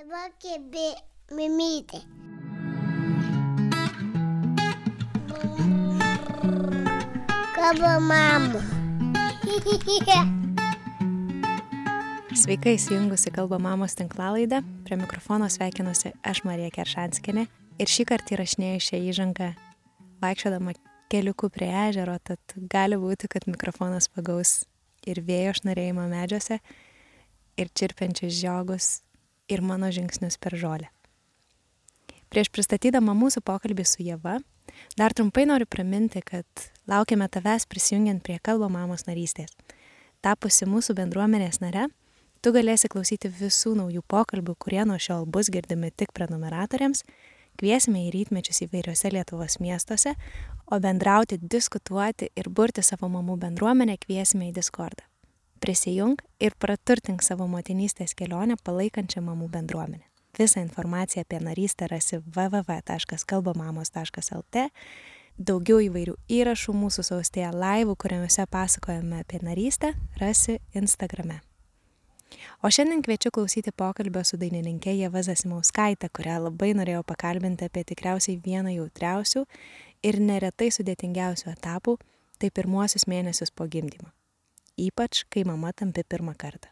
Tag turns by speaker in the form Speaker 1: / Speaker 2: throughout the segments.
Speaker 1: Dabar kėbė mimytė. Kabo mamų.
Speaker 2: Sveika įsijungusi kalba mamos tinklalaidą. Prie mikrofono sveikinuosi aš Marija Keršanskinė. Ir šį kartą įrašinėjau šią įžangą vaikščiodama keliuku prie ežero, tad gali būti, kad mikrofonas pagaus ir vėjo šnarėjimą medžiuose, ir čirpiančius žiogus, ir mano žingsnius per žolę. Prieš pristatydama mūsų pokalbį su Jeva, dar trumpai noriu priminti, kad laukiame tavęs prisijungiant prie kalbo mamos narystės. Tapusi mūsų bendruomenės nare, tu galėsi klausyti visų naujų pokalbių, kurie nuo šiol bus girdimi tik prenumeratoriams, kviesime į rytmečius įvairiose Lietuvos miestuose, o bendrauti, diskutuoti ir burti savo mamų bendruomenę kviesime į Discordą. Prisijung ir praturtink savo motinystės kelionę palaikančią mamų bendruomenę. Visą informaciją apie narystę rasi www.kalbamamos.lt. Daugiau įvairių įrašų mūsų saustėje laivų, kuriuose pasakojame apie narystę, rasi Instagrame. O šiandien kviečiu klausyti pokalbio su dainininkė Jeva Zasimauskaitė, kurią labai norėjau pakalbinti apie tikriausiai vieną jautriausių ir neretai sudėtingiausių etapų - tai pirmuosius mėnesius po gimdymo. Ypač, kai mama tampi pirmą kartą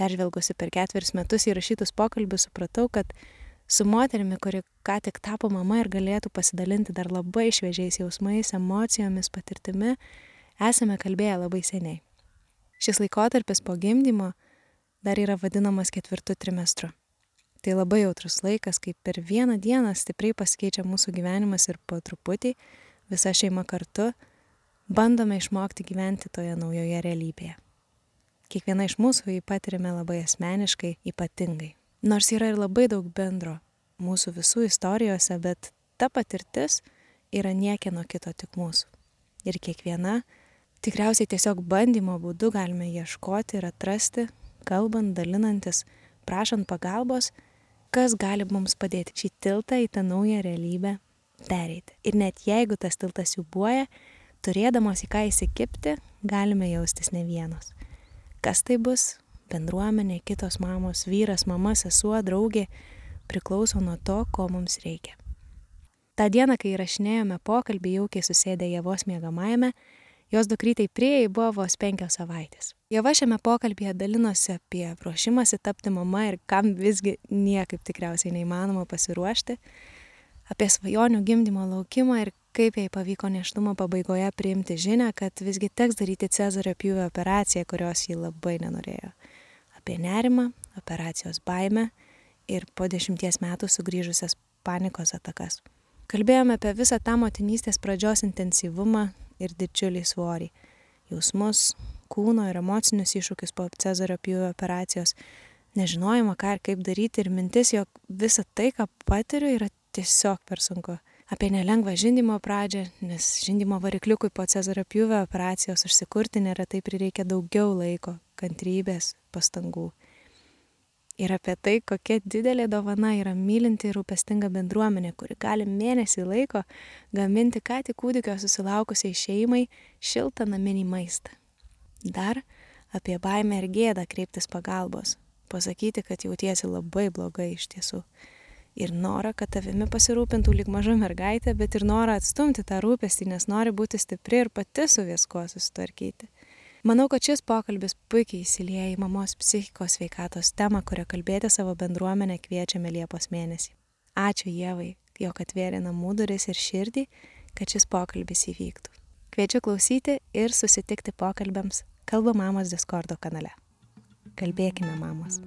Speaker 2: peržvelgusi per ketverius metus įrašytus pokalbius, supratau, kad su moterimi, kuri ką tik tapo mama ir galėtų pasidalinti dar labai šviežiais jausmais, emocijomis, patirtimi, esame kalbėję labai seniai. Šis laikotarpis po gimdymo dar yra vadinamas ketvirtu trimestru. Tai labai jautrus laikas, kai per vieną dieną stipriai pasikeičia mūsų gyvenimas ir po truputį visa šeima kartu bandome išmokti gyventi toje naujoje realybėje kiekviena iš mūsų jį patirime labai asmeniškai, ypatingai. Nors yra ir labai daug bendro mūsų visų istorijose, bet ta patirtis yra niekieno kito tik mūsų. Ir kiekviena tikriausiai tiesiog bandymo būdu galime ieškoti ir atrasti, kalbant, dalinantis, prašant pagalbos, kas gali mums padėti šį tiltą į tą naują realybę pereiti. Ir net jeigu tas tiltas siubuoja, turėdamos į ką įsikipti, galime jaustis ne vienos. Kas tai bus? Bendruomenė, kitos mamos, vyras, mama, sesuo, draugė priklauso nuo to, ko mums reikia. Ta diena, kai įrašinėjome pokalbį jaukiai susėdę Jėvos mėgamajame, jos dukrytai prieai buvo vos penkios savaitės. Jėva šiame pokalbėje dalinosi apie ruošimąsi tapti mama ir kam visgi niekaip tikriausiai neįmanoma pasiruošti, apie svajonių gimdymo laukimą ir kaip jai pavyko neštumo pabaigoje priimti žinę, kad visgi teks daryti Cezario pjūvio operaciją, kurios ji labai nenorėjo. Apie nerimą, operacijos baimę ir po dešimties metų sugrįžusias panikos atakas. Kalbėjome apie visą tą motinystės pradžios intensyvumą ir didžiulį svorį. Jausmus, kūno ir emocinius iššūkius po Cezario pjūvio operacijos, nežinojimą, ką ir kaip daryti ir mintis, jog visa tai, ką patiriu, yra tiesiog per sunku apie nelengvą žindymo pradžią, nes žindymo varikliukui po Cezario pjūvio operacijos užsikurti neretai prireikia daugiau laiko, kantrybės, pastangų. Ir apie tai, kokia didelė dovana yra mylinti ir rūpestinga bendruomenė, kuri gali mėnesį laiko gaminti ką tik kūdikio susilaukusiai šeimai šiltą naminį maistą. Dar apie baimę ir gėdą kreiptis pagalbos, pasakyti, kad jautiesi labai blogai iš tiesų ir norą, kad tavimi pasirūpintų lyg maža mergaitė, bet ir norą atstumti tą rūpestį, nes nori būti stipri ir pati su viskuo susitvarkyti. Manau, kad šis pokalbis puikiai įsilieja į mamos psichikos sveikatos temą, kurią kalbėti savo bendruomenę kviečiame Liepos mėnesį. Ačiū Jėvai, jog atvėrė namų duris ir širdį, kad šis pokalbis įvyktų. Kviečiu klausyti ir susitikti pokalbėms Kalba Mamos Discordo kanale. Kalbėkime, mamos.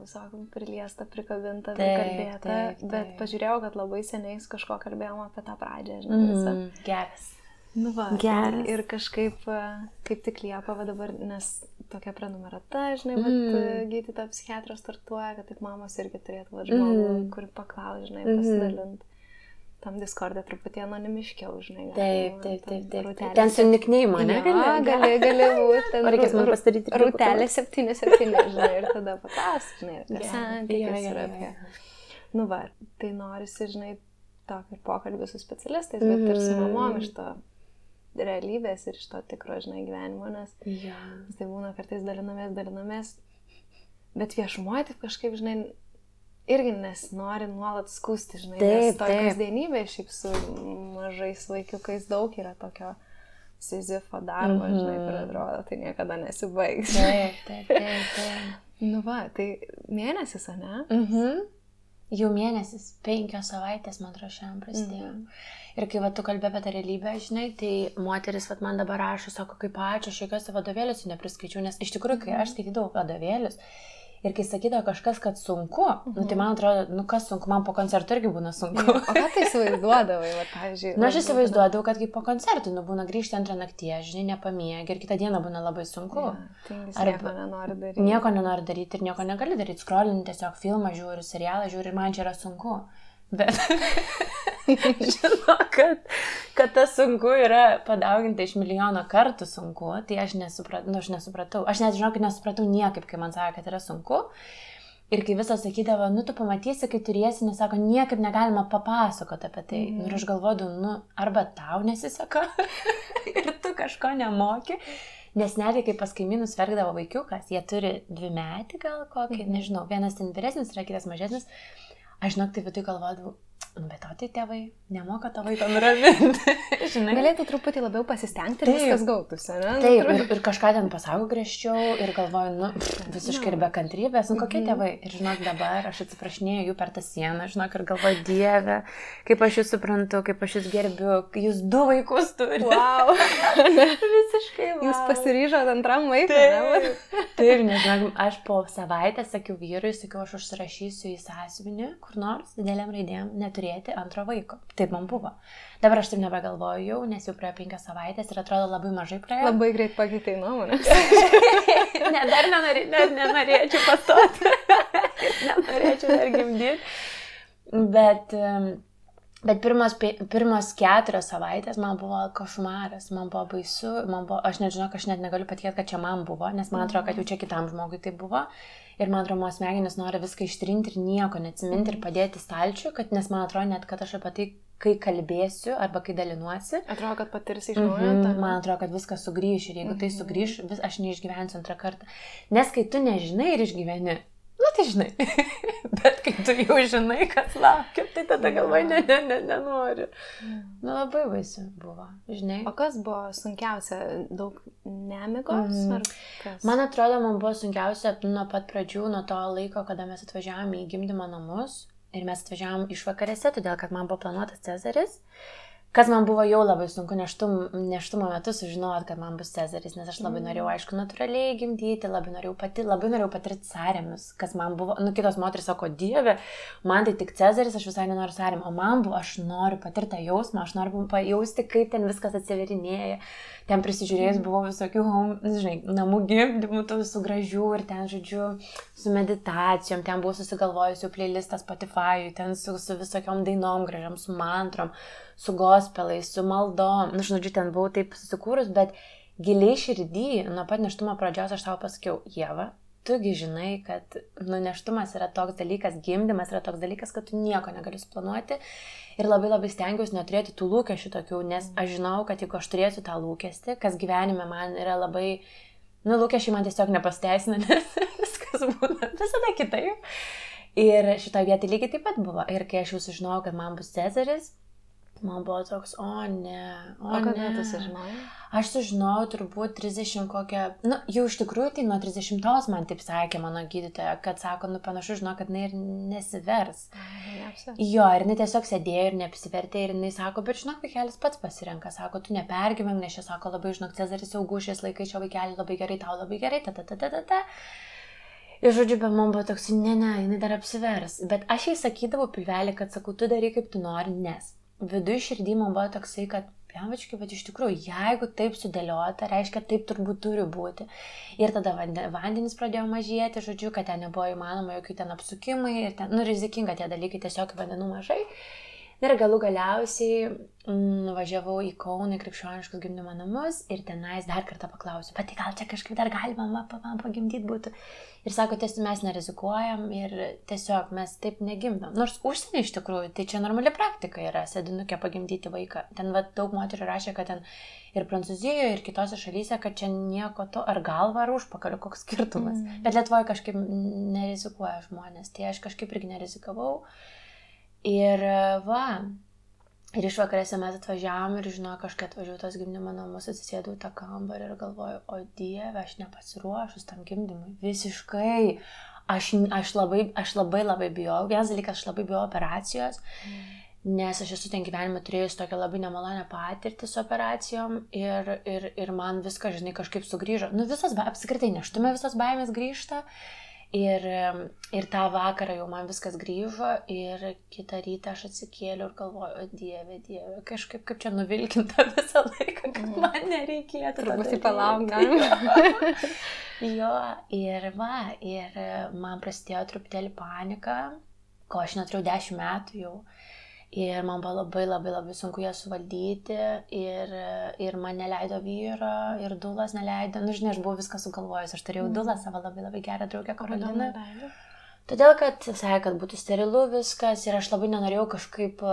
Speaker 3: Visokiam priliesta, prikabinta, prikalbėta, taip, taip. bet pažiūrėjau, kad labai seniai kažko kalbėjom apie tą pradžią, žinai, mm, visą.
Speaker 4: Geras.
Speaker 3: Nu va, Geras. Ir kažkaip, kaip tik liepa va dabar, nes tokia prenumerata, žinai, mm. bet gydytojo psichiatras startuoja, kad taip mamos irgi turėtų va, žmogų, mm. kur paklaus, žinai, pasidalint. Mm tam Discord'e truputį anonimiškiau, žinai.
Speaker 4: Taip, taip, taip. taip, taip. Ten su nikneimu, ne?
Speaker 3: Ja, gali, gali būti.
Speaker 4: Reikės man pasidaryti.
Speaker 3: Rūtelė 77, žinai, ir tada papas, žinai, apie santykius ir apie... Nu va, tai norisi, žinai, tokį pokalbį su specialistais, bet mm. ir su mamom iš to realybės ir iš to tikro, žinai, gyvenimo, nes
Speaker 4: Ja.
Speaker 3: tai būna kartais dalinamės, dalinamės, bet viešumoje taip kažkaip, žinai, irgi nesinori nuolat skusti, žinai,
Speaker 4: Taip,
Speaker 3: to kasdienybė šiaip su mažais vaikiukais daug yra tokio sizifo darbo, mm -hmm. žinai, kur atrodo, tai niekada nesibaigs.
Speaker 4: Taip, taip, taip. taip.
Speaker 3: Nu va, tai mėnesis, ne?
Speaker 4: Mhm. Jau mėnesis, penkios savaitės, man atrodo, šiandien prasidėjo. Mhm. Ir kai va, tu kalbė apie tą realybę, žinai, tai moteris va, man dabar rašo, sako, kaip ačiū, aš jokiuose vadovėliuose nepriskaičiau, nes iš tikrųjų, kai aš skaitydavau vadovėlius ir kai sakydavo kažkas, kad sunku, mhm. nu, tai man atrodo, nu kas sunku, man po koncerto irgi būna sunku.
Speaker 3: O ką tai įsivaizduodavai, va, pavyzdžiui?
Speaker 4: Na, aš įsivaizduodavau, kad kaip po koncertų, nu, būna grįžti antrą naktį, žinai, nepamiegi ir kitą dieną būna labai sunku.
Speaker 3: Ja, tingis
Speaker 4: Arba-
Speaker 3: nieko nenori daryti.
Speaker 4: Nieko nenori daryti ir nieko negali daryti. Scrollini tiesiog filmą žiūri, serialą žiūri ir man čia yra sunku. Bet žinau, kad, kad tas sunku yra padauginta iš milijono kartų sunku, tai aš, nesuprat, nu, aš nesupratau. Aš net žinau, kad nesupratau niekaip, kai man sakė, kad yra sunku. Ir kai visas sakydavo, nu tu pamatysi, kai turėsi, nes sako, niekaip negalima papasakoti apie tai. Mm. Ir aš galvodavau, nu arba tau nesiseka ir tu kažko nemoki. Nes netgi kai pas kaimynus verkdavo vaikiukas, jie turi dvi metį gal kokį, mm. nežinau, vienas ten vyresnis, yra kitas mažesnis. Aš žinok, tai viduje galvodavau, "Nu, bet o tai tėvai nemoka to vaiko nuraminti.
Speaker 3: Galėtų truputį labiau pasistengti ir
Speaker 4: Taip.
Speaker 3: viskas gautųsi, ne?
Speaker 4: Taip, ir, ir kažką ten pasako griežčiau ir galvoju, nu, pff, visiškai ir be kantrybės, nu kokie tėvai. Ir žinok, dabar aš atsiprašinėjau jų per tą sieną, žinok, ir galvoju, Dieve, kaip aš jūs suprantu, kaip aš jūs gerbiu, jūs du vaikus turite.
Speaker 3: Wow.
Speaker 4: Visiškai.
Speaker 3: Jūs
Speaker 4: vau.
Speaker 3: pasiryžote antram vaikui, ne?
Speaker 4: Taip, taip nežinau, aš po savaitės sakiau vyrui, sakiau, aš užsirašysiu į sąsiuvinį, kur nors dideliam raidėm neturėti antro vaiko. Taip man buvo. Dabar aš taip nebegalvoju jau, nes jau praėjo penkias savaitės ir atrodo labai mažai praėjo.
Speaker 3: Labai greit pakeitai nuomonę.
Speaker 4: ne, dar nenorė, ne, nenorėčiau pastoti. nenorėčiau dar gimdyti. Bet, em, bet pirmos, pirmos keturios savaitės man buvo košmaras, man buvo baisu, man buvo, aš nežinau, aš net negaliu patikėti, kad čia man buvo, nes man atrodo, kad jau čia kitam žmogui tai buvo. Ir man atrodo, mano smegenis nori viską ištrinti ir nieko neatsiminti ir padėti stalčių, kad, nes man atrodo net, kad aš apie tai, kai kalbėsiu arba kai dalinuosi,
Speaker 3: Atrodo, kad patirsi iš naujo.
Speaker 4: Mhm,
Speaker 3: tą-
Speaker 4: Man atrodo, kad viskas sugrįš ir jeigu tai sugrįš, vis aš neišgyvensiu antrą kartą. Nes kai tu nežinai ir išgyveni, nu tai žinai. Bet kai tu jau žinai, kas laukia, tai tada galvoji, ne, ne, ne, nenoriu. Nu labai baisu buvo, žinai.
Speaker 3: O kas buvo sunkiausia? Daug nemigos? Kas?
Speaker 4: Man atrodo, man buvo sunkiausia nuo pat pradžių, nuo to laiko, kada mes atvažiavome į gimdymo namus. Ir mes atvažiavom iš vakarėse, todėl kad man buvo planuotas Cezaris. Kas man buvo jau labai sunku neštum, neštumo metu sužinoti, kad man bus Cezaris, nes aš labai norėjau, aišku, natūraliai gimdyti, labai norėjau pati, labai norėjau patirti sąrėmis, kas man buvo, nu kitos moteris sako, Dieve, man tai tik Cezaris, aš visai nenoriu sąrėm, o man buvo, aš noriu patirti tą jausmą, aš noriu pajausti, kaip ten viskas atsiverinėja. Ten prisižiūrėjus buvau visokių, home, žinai, namų gimdymų, tų visų gražių ir ten, žodžiu, su meditacijom, ten buvau susigalvojusi jau playlistą Spotify, ten su, su visokiom dainom gražiam, su mantrom, su gospelais, su maldom, nu, žodžiu, ten buvau taip susikūrus, bet giliai širdį, nuo pat neštumo pradžios aš tau pasakiau, Jėva, tugi žinai, kad nu, neštumas yra toks dalykas, gimdymas yra toks dalykas, kad tu nieko negali suplanuoti. Ir labai labai stengiuosi neturėti tų lūkesčių tokių, nes aš žinau, kad jeigu aš turėsiu tą lūkestį, kas gyvenime man yra labai, nu, lūkesčiai man tiesiog nepasteisina, nes viskas būna visada kitaip. Ir šitoje vietoje lygiai taip pat buvo. Ir kai aš jau sužinojau, kad man bus Cezaris, man buvo toks, o ne, o,
Speaker 3: O kada tu sužinojai?
Speaker 4: Aš sužinojau turbūt 30 kokią, nu, jau iš tikrųjų tai nuo 30 man taip sakė mano gydytoja, kad sako, nu panašu, žinau, kad jinai ir nesivers.
Speaker 3: Neapsi.
Speaker 4: Jo, ir jinai tiesiog sėdėjo ir neapsivertė ir jinai sako, bet žinok, vaikelis pats pasirenka, sako, tu nepergyvenk, nes čia sako labai, žinok, Cezaris jau gušės laikai, čia vaikeli labai gerai, tau labai gerai, ta ta ta ta ta. ta. Ir žodžiu, bet man buvo toks, ne, ne, jinai dar apsivers. Bet aš jai sakydavau pilvelį, kad sakau, tu darai kaip tu nori, nes viduje širdį man buvo toksai, kad Piavačkai, bet iš tikrųjų, jeigu taip sudėliota, reiškia, taip turbūt turi būti. Ir tada vande- vandenys pradėjo mažėti, žodžiu, kad ten nebuvo įmanoma jokių ten apsukimai ir ten, nu, rizikinga tie dalykai, tiesiog vandenų mažai. Ir galų galiausiai mm, nuvažiavau į Kauną krikščioniškus gimdymo namus ir tenais dar kartą paklausiu, bet tai gal čia kažkaip dar galima man pagimdyti būtų. Ir sako, tiesiog mes nerizikuojam ir tiesiog mes taip negimdom. Nors užsienį iš tikrųjų, tai čia normali praktika yra sėdinukė pagimdyti vaiką. Ten va, daug moterų rašė, kad ten ir Prancūzijoje, ir kitose šalyse, kad čia nieko to, ar galva, ar užpakaliu, koks skirtumas. Mm. Bet Lietuvoje kažkaip nerizikuoja žmonės, tai aš kažkaip irgi nerizikavau. Ir va, Ir iš vakarėse mes atvažiavom ir žinau, kažkaip atvažiavau tos gimdymo namus, atsisėdau tą kambarį ir galvoju, o Dieve, aš nepasiruošus tam gimdymui. Visiškai. Aš, aš, labai, aš labai labai bijau. Vienas dalykas, aš labai bijau operacijos. Mm. Nes aš esu ten gyvenime turėjus tokią labai nemalonę patirtį su operacijom ir, ir, ir man viskas, žinai, kažkaip sugrįžo. Nu, visas, apskritai, neštume visas baimės grįžta. Ir, ir tą vakarą jau man viskas grįžo ir kitą rytą aš atsikėliau ir galvoju, o dieve, dieve, kažkaip kaip čia nuvilkinta visą laiką, kad mm. man nereikėtų.
Speaker 3: Turbūt į palauk galima.
Speaker 4: jo, ir va, ir man prasidėjo truputėlį panika, ko aš neturėjau dešimt metų jau. Ir man buvo labai labai labai sunku ją suvaldyti ir, ir man neleido vyro ir dulas neleido. Nu, žinai, aš buvau viską sugalvojus, aš turėjau mm. dulą savo labai labai gerą draugę Karoliną. Todėl, kad sakė, kad būtų sterilu viskas ir aš labai nenorėjau kažkaip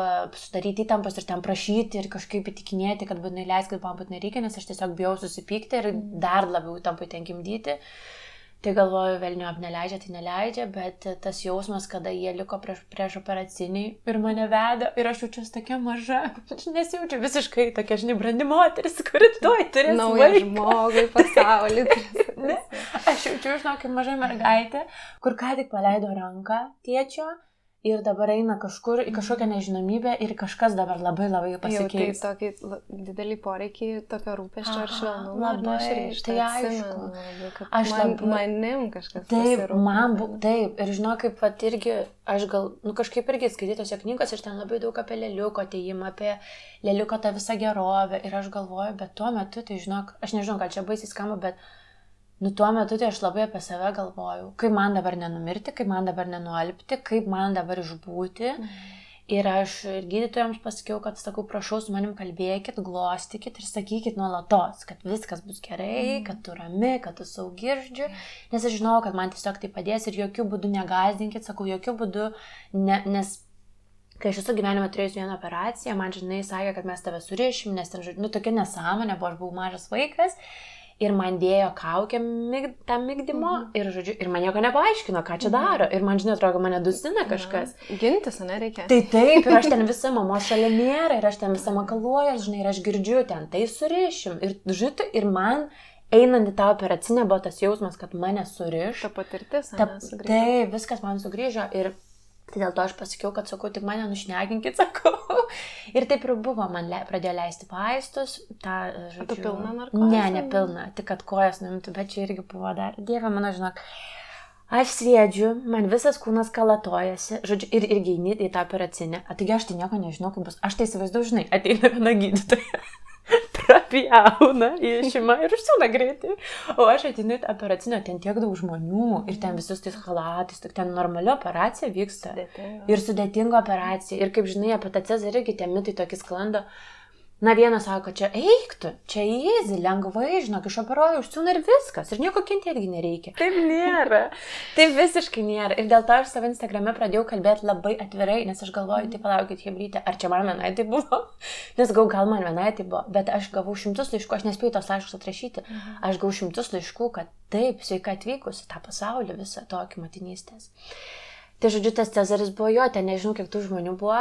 Speaker 4: sudaryti įtampos ir ten prašyti ir kažkaip įtikinėti, kad būtinai leiskit, man būtinai reikia, nes aš tiesiog bijau susipykti ir mm. dar labiau įtampui ten gimdyti. Uh, Tai galvoju, vėl neap neleidžia, tai neleidžia, bet tas jausmas, kada jie liko prieš, prieš operaciniai ir mane veda ir aš jaučiuosi tokia maža, aš nesijaučiu visiškai tokia, žinai, brandi moteris, kuri tuoj turės
Speaker 3: naują žmogų į pasaulį.
Speaker 4: aš jaučiu, žinok, kaip maža mergaitė, kur ką tik paleido ranką tėčio ir dabar eina kažkur į kažkokią mhm. nežinomybę ir kažkas dabar labai labai pasikeis.
Speaker 3: Jau tai tokį didelį poreikį, tokio rūpeščio ir švelnumo.
Speaker 4: Labai, aš tai aišku.
Speaker 3: Atsimenu, aš man, labai, manim kažkas.
Speaker 4: Taip, man buvo, taip, ir žinau, kaip pat irgi, aš gal, nu kažkaip irgi skaitytose knygos, aš ten labai daug apie lėliuko atėjimą, apie lėliuko tą visą gerovę ir aš galvoju, bet tuo metu, tai žinok, aš nežinau, gal čia baisiai skamba, bet Nu, tuo metu tai aš labai apie save galvojau, kaip man dabar nenumirti, kaip man dabar nenualpti, kaip man dabar išbūti. Mhm. Ir aš ir gydytojams pasakiau, kad sakau, prašau, su manim kalbėkit, glostykit ir sakykit nuolatos, kad viskas bus gerai, mm. kad tu rami, kad tu saugirdžiu, nes aš žinau, kad man tiesiog tai padės ir jokių būdų negazinkit, sakau, jokių būdų, ne, nes kai aš esu gyvenime turėjus vieną operaciją, man žinai sakė, kad mes tave surišim, nes ten, nu, tokia nesąmonė, buvo, aš buvau mažas vaikas ir man dėjo kaukę mig, tam mygdymo mhm. ir, žodžiu, ir man nieko nepaaiškino, ką čia mhm. daro. Ir man, žinai, atrodo, mane dusina kažkas.
Speaker 3: Na, gintis, ne, reikia.
Speaker 4: Tai taip, ir aš ten visą mamos šalia nėra, ir aš ten visą makaluoju, žinai, ir aš girdžiu ten, tai surišim. Ir, žinai, ir man einant į tą operacinę buvo tas jausmas, kad mane suriš.
Speaker 3: Ta patirtis,
Speaker 4: ta, taip, viskas man sugrįžo. Ir Tai dėl to aš pasakiau, kad sakau, tik mane nušneginkit, sakau. Ir taip ir buvo, man le, pradėjo leisti vaistus. Ta,
Speaker 3: žodžiu, tu pilna narkozė?
Speaker 4: Ne, ne pilna, tik kad kojas nuimtų, bet čia irgi buvo dar. Dieve, mano, žinok, aš sėdžiu, man visas kūnas kalatojasi, žodžiu, ir irgi eini į tą operacinę. Taigi aš tai nieko nežinau, kaip bus. Aš tai įsivaizduoju, žinai, ateina viena gydytoja prapjauna, išima ir užsiūna greitai. O aš atinu į operacinę, ten tiek daug žmonių ir ten visus tais halatais, ten normali operacija vyksta. Sudėtinga. Ir sudėtinga operacija. Ir kaip žinai, apie tą cezarį irgi tie mitai tokie sklando. Na vienas sako, čia eiktų, čia įzi, lengvai, žinok, išoperuoju, užsiūna ir viskas, ir nieko kentėti nereikia.
Speaker 3: Taip nėra.
Speaker 4: Taip visiškai nėra. Ir dėl to aš savo Instagrame pradėjau kalbėti labai atvirai, nes aš galvoju, tai palaukit, hebrytė, ar čia man vienai tai buvo? Nes gal, gal man vienai tai buvo, bet aš gavau šimtus laiškų, aš nespėjau tos laiškus atrašyti, mhm. aš gavau šimtus laiškų, kad taip, sveika atvykusi tą pasaulį visą tokį motinystės. Tai žodžiu, tas Cezaris buvo jo, ten nežinau, kiek tų žmonių buvo,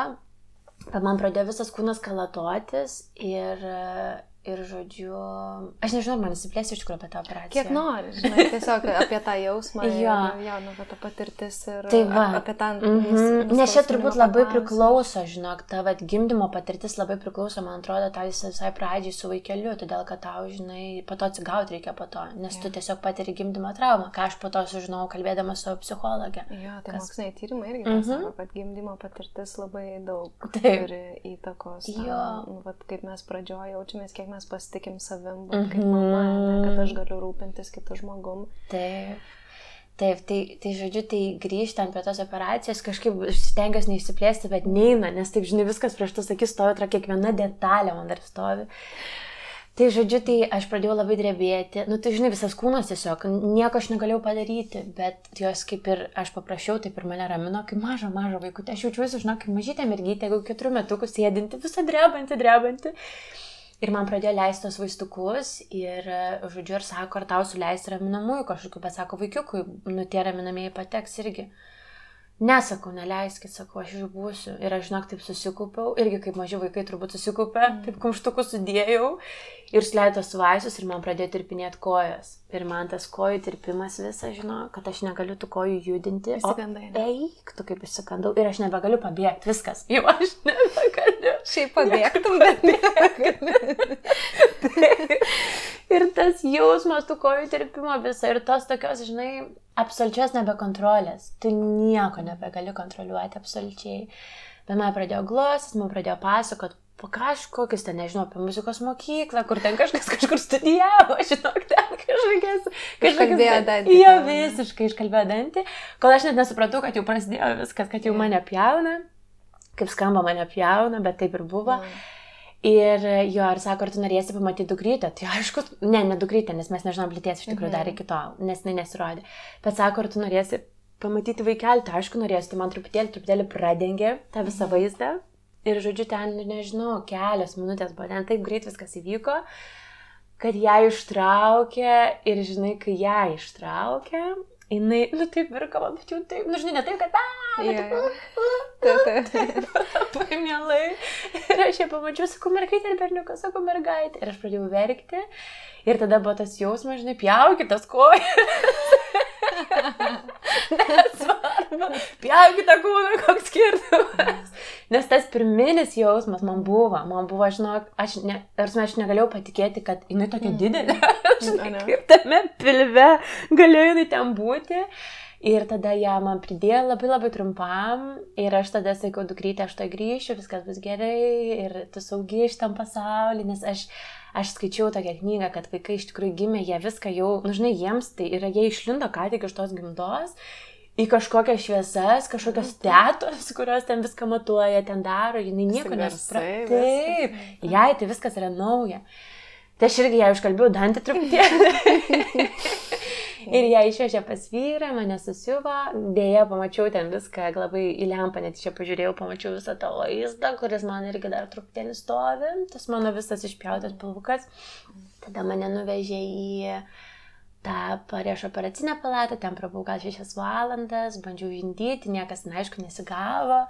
Speaker 4: kad man pradėjo visas kūnas kalatotis ir Ir žodžiu, aš nežinau, man įsiplėsiu iš tikrųjų apie tą operaciją.
Speaker 3: Kiek nori, žinai, tiesiog apie tą jausmą. jo, jo, nu, tą patirtis ir tai va. apie tą... Mm -hmm.
Speaker 4: Nes čia turbūt labai priklauso, žinok, ta vat, gimdymo patirtis labai priklauso, man atrodo, tai visai pradžiai su vaikeliu, todėl kad tau, žinai, po to atsigauti reikia po to, nes ja. tu tiesiog patiri gimdymo traumą, ką aš po to sužinojau kalbėdama su psichologė.
Speaker 3: Jo, tai kas... moksliniai tyrimai irgi mm -hmm. pasako, kad gimdymo patirtis labai daug Taip. turi įtakos. Jo. Nu, vat, kaip mes pradžioje jaučiamės, kiek mes mes pasitikim savim, mm -hmm. kaip mama, ne, kad aš galiu rūpintis kitų žmogum.
Speaker 4: Taip. Taip, tai, tai žodžiu, tai grįžtant prie tos operacijos, kažkaip stengiuosi neįsiplėsti, bet neina, nes taip, žinai, viskas prieš tas akis stovi, yra kiekviena detalė man dar stovi. Tai žodžiu, tai aš pradėjau labai drebėti, nu tai žinai, visas kūnas tiesiog, nieko aš negalėjau padaryti, bet jos kaip ir aš paprašiau, taip ir mane ramino, kaip mažą vaikų, tai aš jaučiuosi, žinau, kaip mažytė mergytė, jeigu keturių metukų sėdinti, visą drebanti, drebanti. Ir man pradėjo leisti tos vaistukus ir, žodžiu, ir sako, ar tau suleisti raminamųjų kažkokiu, bet sako, vaikiukui, nu tie raminamieji pateks irgi. Nesakau, neleiskit, sakau, aš išbūsiu. Ir aš, žinok, taip susikaupiau, irgi kaip maži vaikai turbūt susikaupė, mm. taip kumštukus sudėjau ir sleitos vaisius ir man pradėjo tirpinėti kojas. Ir man tas kojų tirpimas visą, žino, kad aš negaliu tų kojų judinti.
Speaker 3: Įsikandai.
Speaker 4: Eik, tu kaip įsikandau. Ir aš nebegaliu pabėgti, viskas. Jau aš nebegaliu.
Speaker 3: Šiaip pabėgtum, bet nebegaliu.
Speaker 4: ir tas jausmas tų kojų tirpimo visą ir tos tokios, žinai, absoliučios nebekontrolės. Tu nieko nebegali kontroliuoti absoliučiai. Bet man pradėjo glostis, man pradėjo pasakot po kažkokius ten, nežinau, apie muzikos mokyklą, kur ten kažkas kažkur studijavo, žinok, ten kažkokias...
Speaker 3: Iškalbėjo dantį.
Speaker 4: Jo, visiškai iškalbėjo dantį, kol aš net nesupratau, kad jau prasidėjo viskas, kad jau mane pjauna, kaip skamba mane pjauna, bet taip ir buvo. Mm. Ir jo, ir sako, ar tu norėsi pamatyti dukrytę? Tai aišku, ne, ne dukrytę, nes mes nežinom lyties iš tikrųjų dar
Speaker 3: Mhm.
Speaker 4: iki tol, nes jinai nesirodė. Bet sako, ar tu norėsi pamatyti vaikelį, tai aišku norėsiu, tai man truputėlį, truputėlį pradengė tą visą
Speaker 3: Mhm.
Speaker 4: vaizdą. Ir žodžiu, ten, nežinau, kelios minutės buvo, ten taip greit viskas įvyko, kad ją ištraukė ir žinai, kai ją ištraukė, jinai, nu taip virkama, bet jau taip, nu žinai, ne taip, kad, a,
Speaker 3: Jo,
Speaker 4: bet
Speaker 3: jo.
Speaker 4: taip,
Speaker 3: Taip, taip.
Speaker 4: labai mielai. Ir aš ją pamačiau, sakau, mergaitė ir berniukas, sakau, mergaitė. Ir aš pradėjau verkti. Ir tada buvo tas jausmas, žinai, pjaukit tas kojas. Nesvarbu, pjaukit tą kūną, koks skirtumas. Nes tas pirminis jausmas man buvo, man buvo, žinok, aš, ne, tarsi aš negalėjau patikėti, kad jinai tokia didelė. žinai,
Speaker 3: Ane.
Speaker 4: kaip tame pilve galėjo jinai ten būti. Ir tada ją man pridėjo labai labai trumpam ir aš tada sakiau, dukrytė, aš to grįšiu, viskas bus gerai ir tu saugi šitam pasaulyje, nes aš, aš skaičiau tokią knygą, kad vaikai iš tikrųjų gimė, jie viską jau, nu žinai, jiems tai yra, jie išlindo ką tik iš tos gimdos į kažkokias šviesas, kažkokias tetos, kurios ten viską matuoja, ten daro, jinai nieko nesupranta. Taip, jai tai viskas yra nauja. Tai aš irgi ją užkalbėjau dantį truputėlį. ir ją išvežė pas vyrą, mane susiuvo, dėja pamačiau ten viską, labai į lempą net čia pažiūrėjau, pamačiau visą tą vaizdą, kuris man irgi dar truputėlį stovi, tas mano visas išpjautas pilvukas. Tada mane nuvežė į tą prieš operacinę palatą, ten prabuvau gal šešias valandas, bandžiau žindyti, niekas, na, aišku, nesigavo.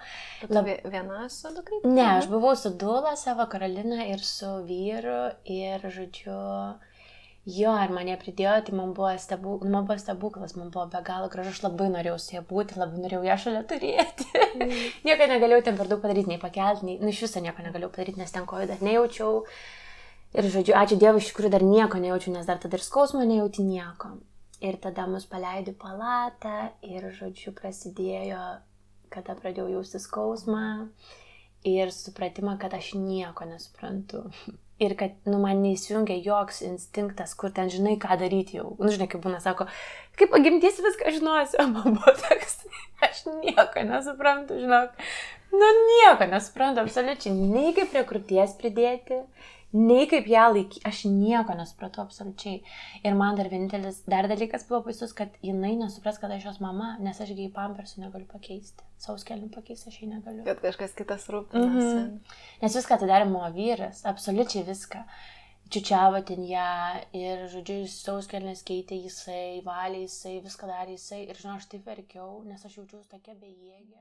Speaker 3: Vie- viena su dukrai?
Speaker 4: Ne, aš buvau su Dula savo karaliną ir su vyru ir, žodžiu, jo, ir mane pridėjo, tai man buvo, stebu, nu, man buvo stebuklas, man buvo be galo gražu, aš labai norėjau su ja būti, labai norėjau ją šalia turėti. Mm. nieko negalėjau ten per daug padaryti, nei pakelti, nei, nu, iš viso nieko negalėjau padaryti, nes ten kojų dar nejaučiau. Ir, žodžiu, ačiū Dievui, iš tikrųjų dar nieko nejaučiu, nes dar tada ir skausmo nejauti nieko. Ir tada mus paleido į palatą ir, žodžiu, prasidėjo, kada pradėjau jausti skausmą ir supratimą, kad aš nieko nesuprantu. Ir kad, nu, man neįsijungia joks instinktas, kur ten žinai, ką daryti jau. Nu, žinai, kaip būna, sako, kaip pagimdys viską žinosiu, o man buvo toks, aš nieko nesuprantu, žinok. Nu, nieko nesuprantu, absoliučiai. Nei kaip prie krūties pridėti, nei kaip ją laikyti, aš nieko nesupratau absoliučiai. Ir man dar vienintelis, dar dalykas buvo baisus, kad jinai nesupras, kad aš jos mama, nes aš į pampersų negaliu pakeisti. Sauskelnių pakeisti aš jį negaliu.
Speaker 3: Kad kažkas kitas rūpinasi.
Speaker 4: Mhm. Nes viską tai darė mano vyras, absoliučiai viską. Čiučiavo ten ją ir, žodžiu, sauskelnes keitė jisai, valė jisai, viską darė jisai. Ir, žinau, aš taip verkiau, nes aš jaučiausi tokia bejėgė.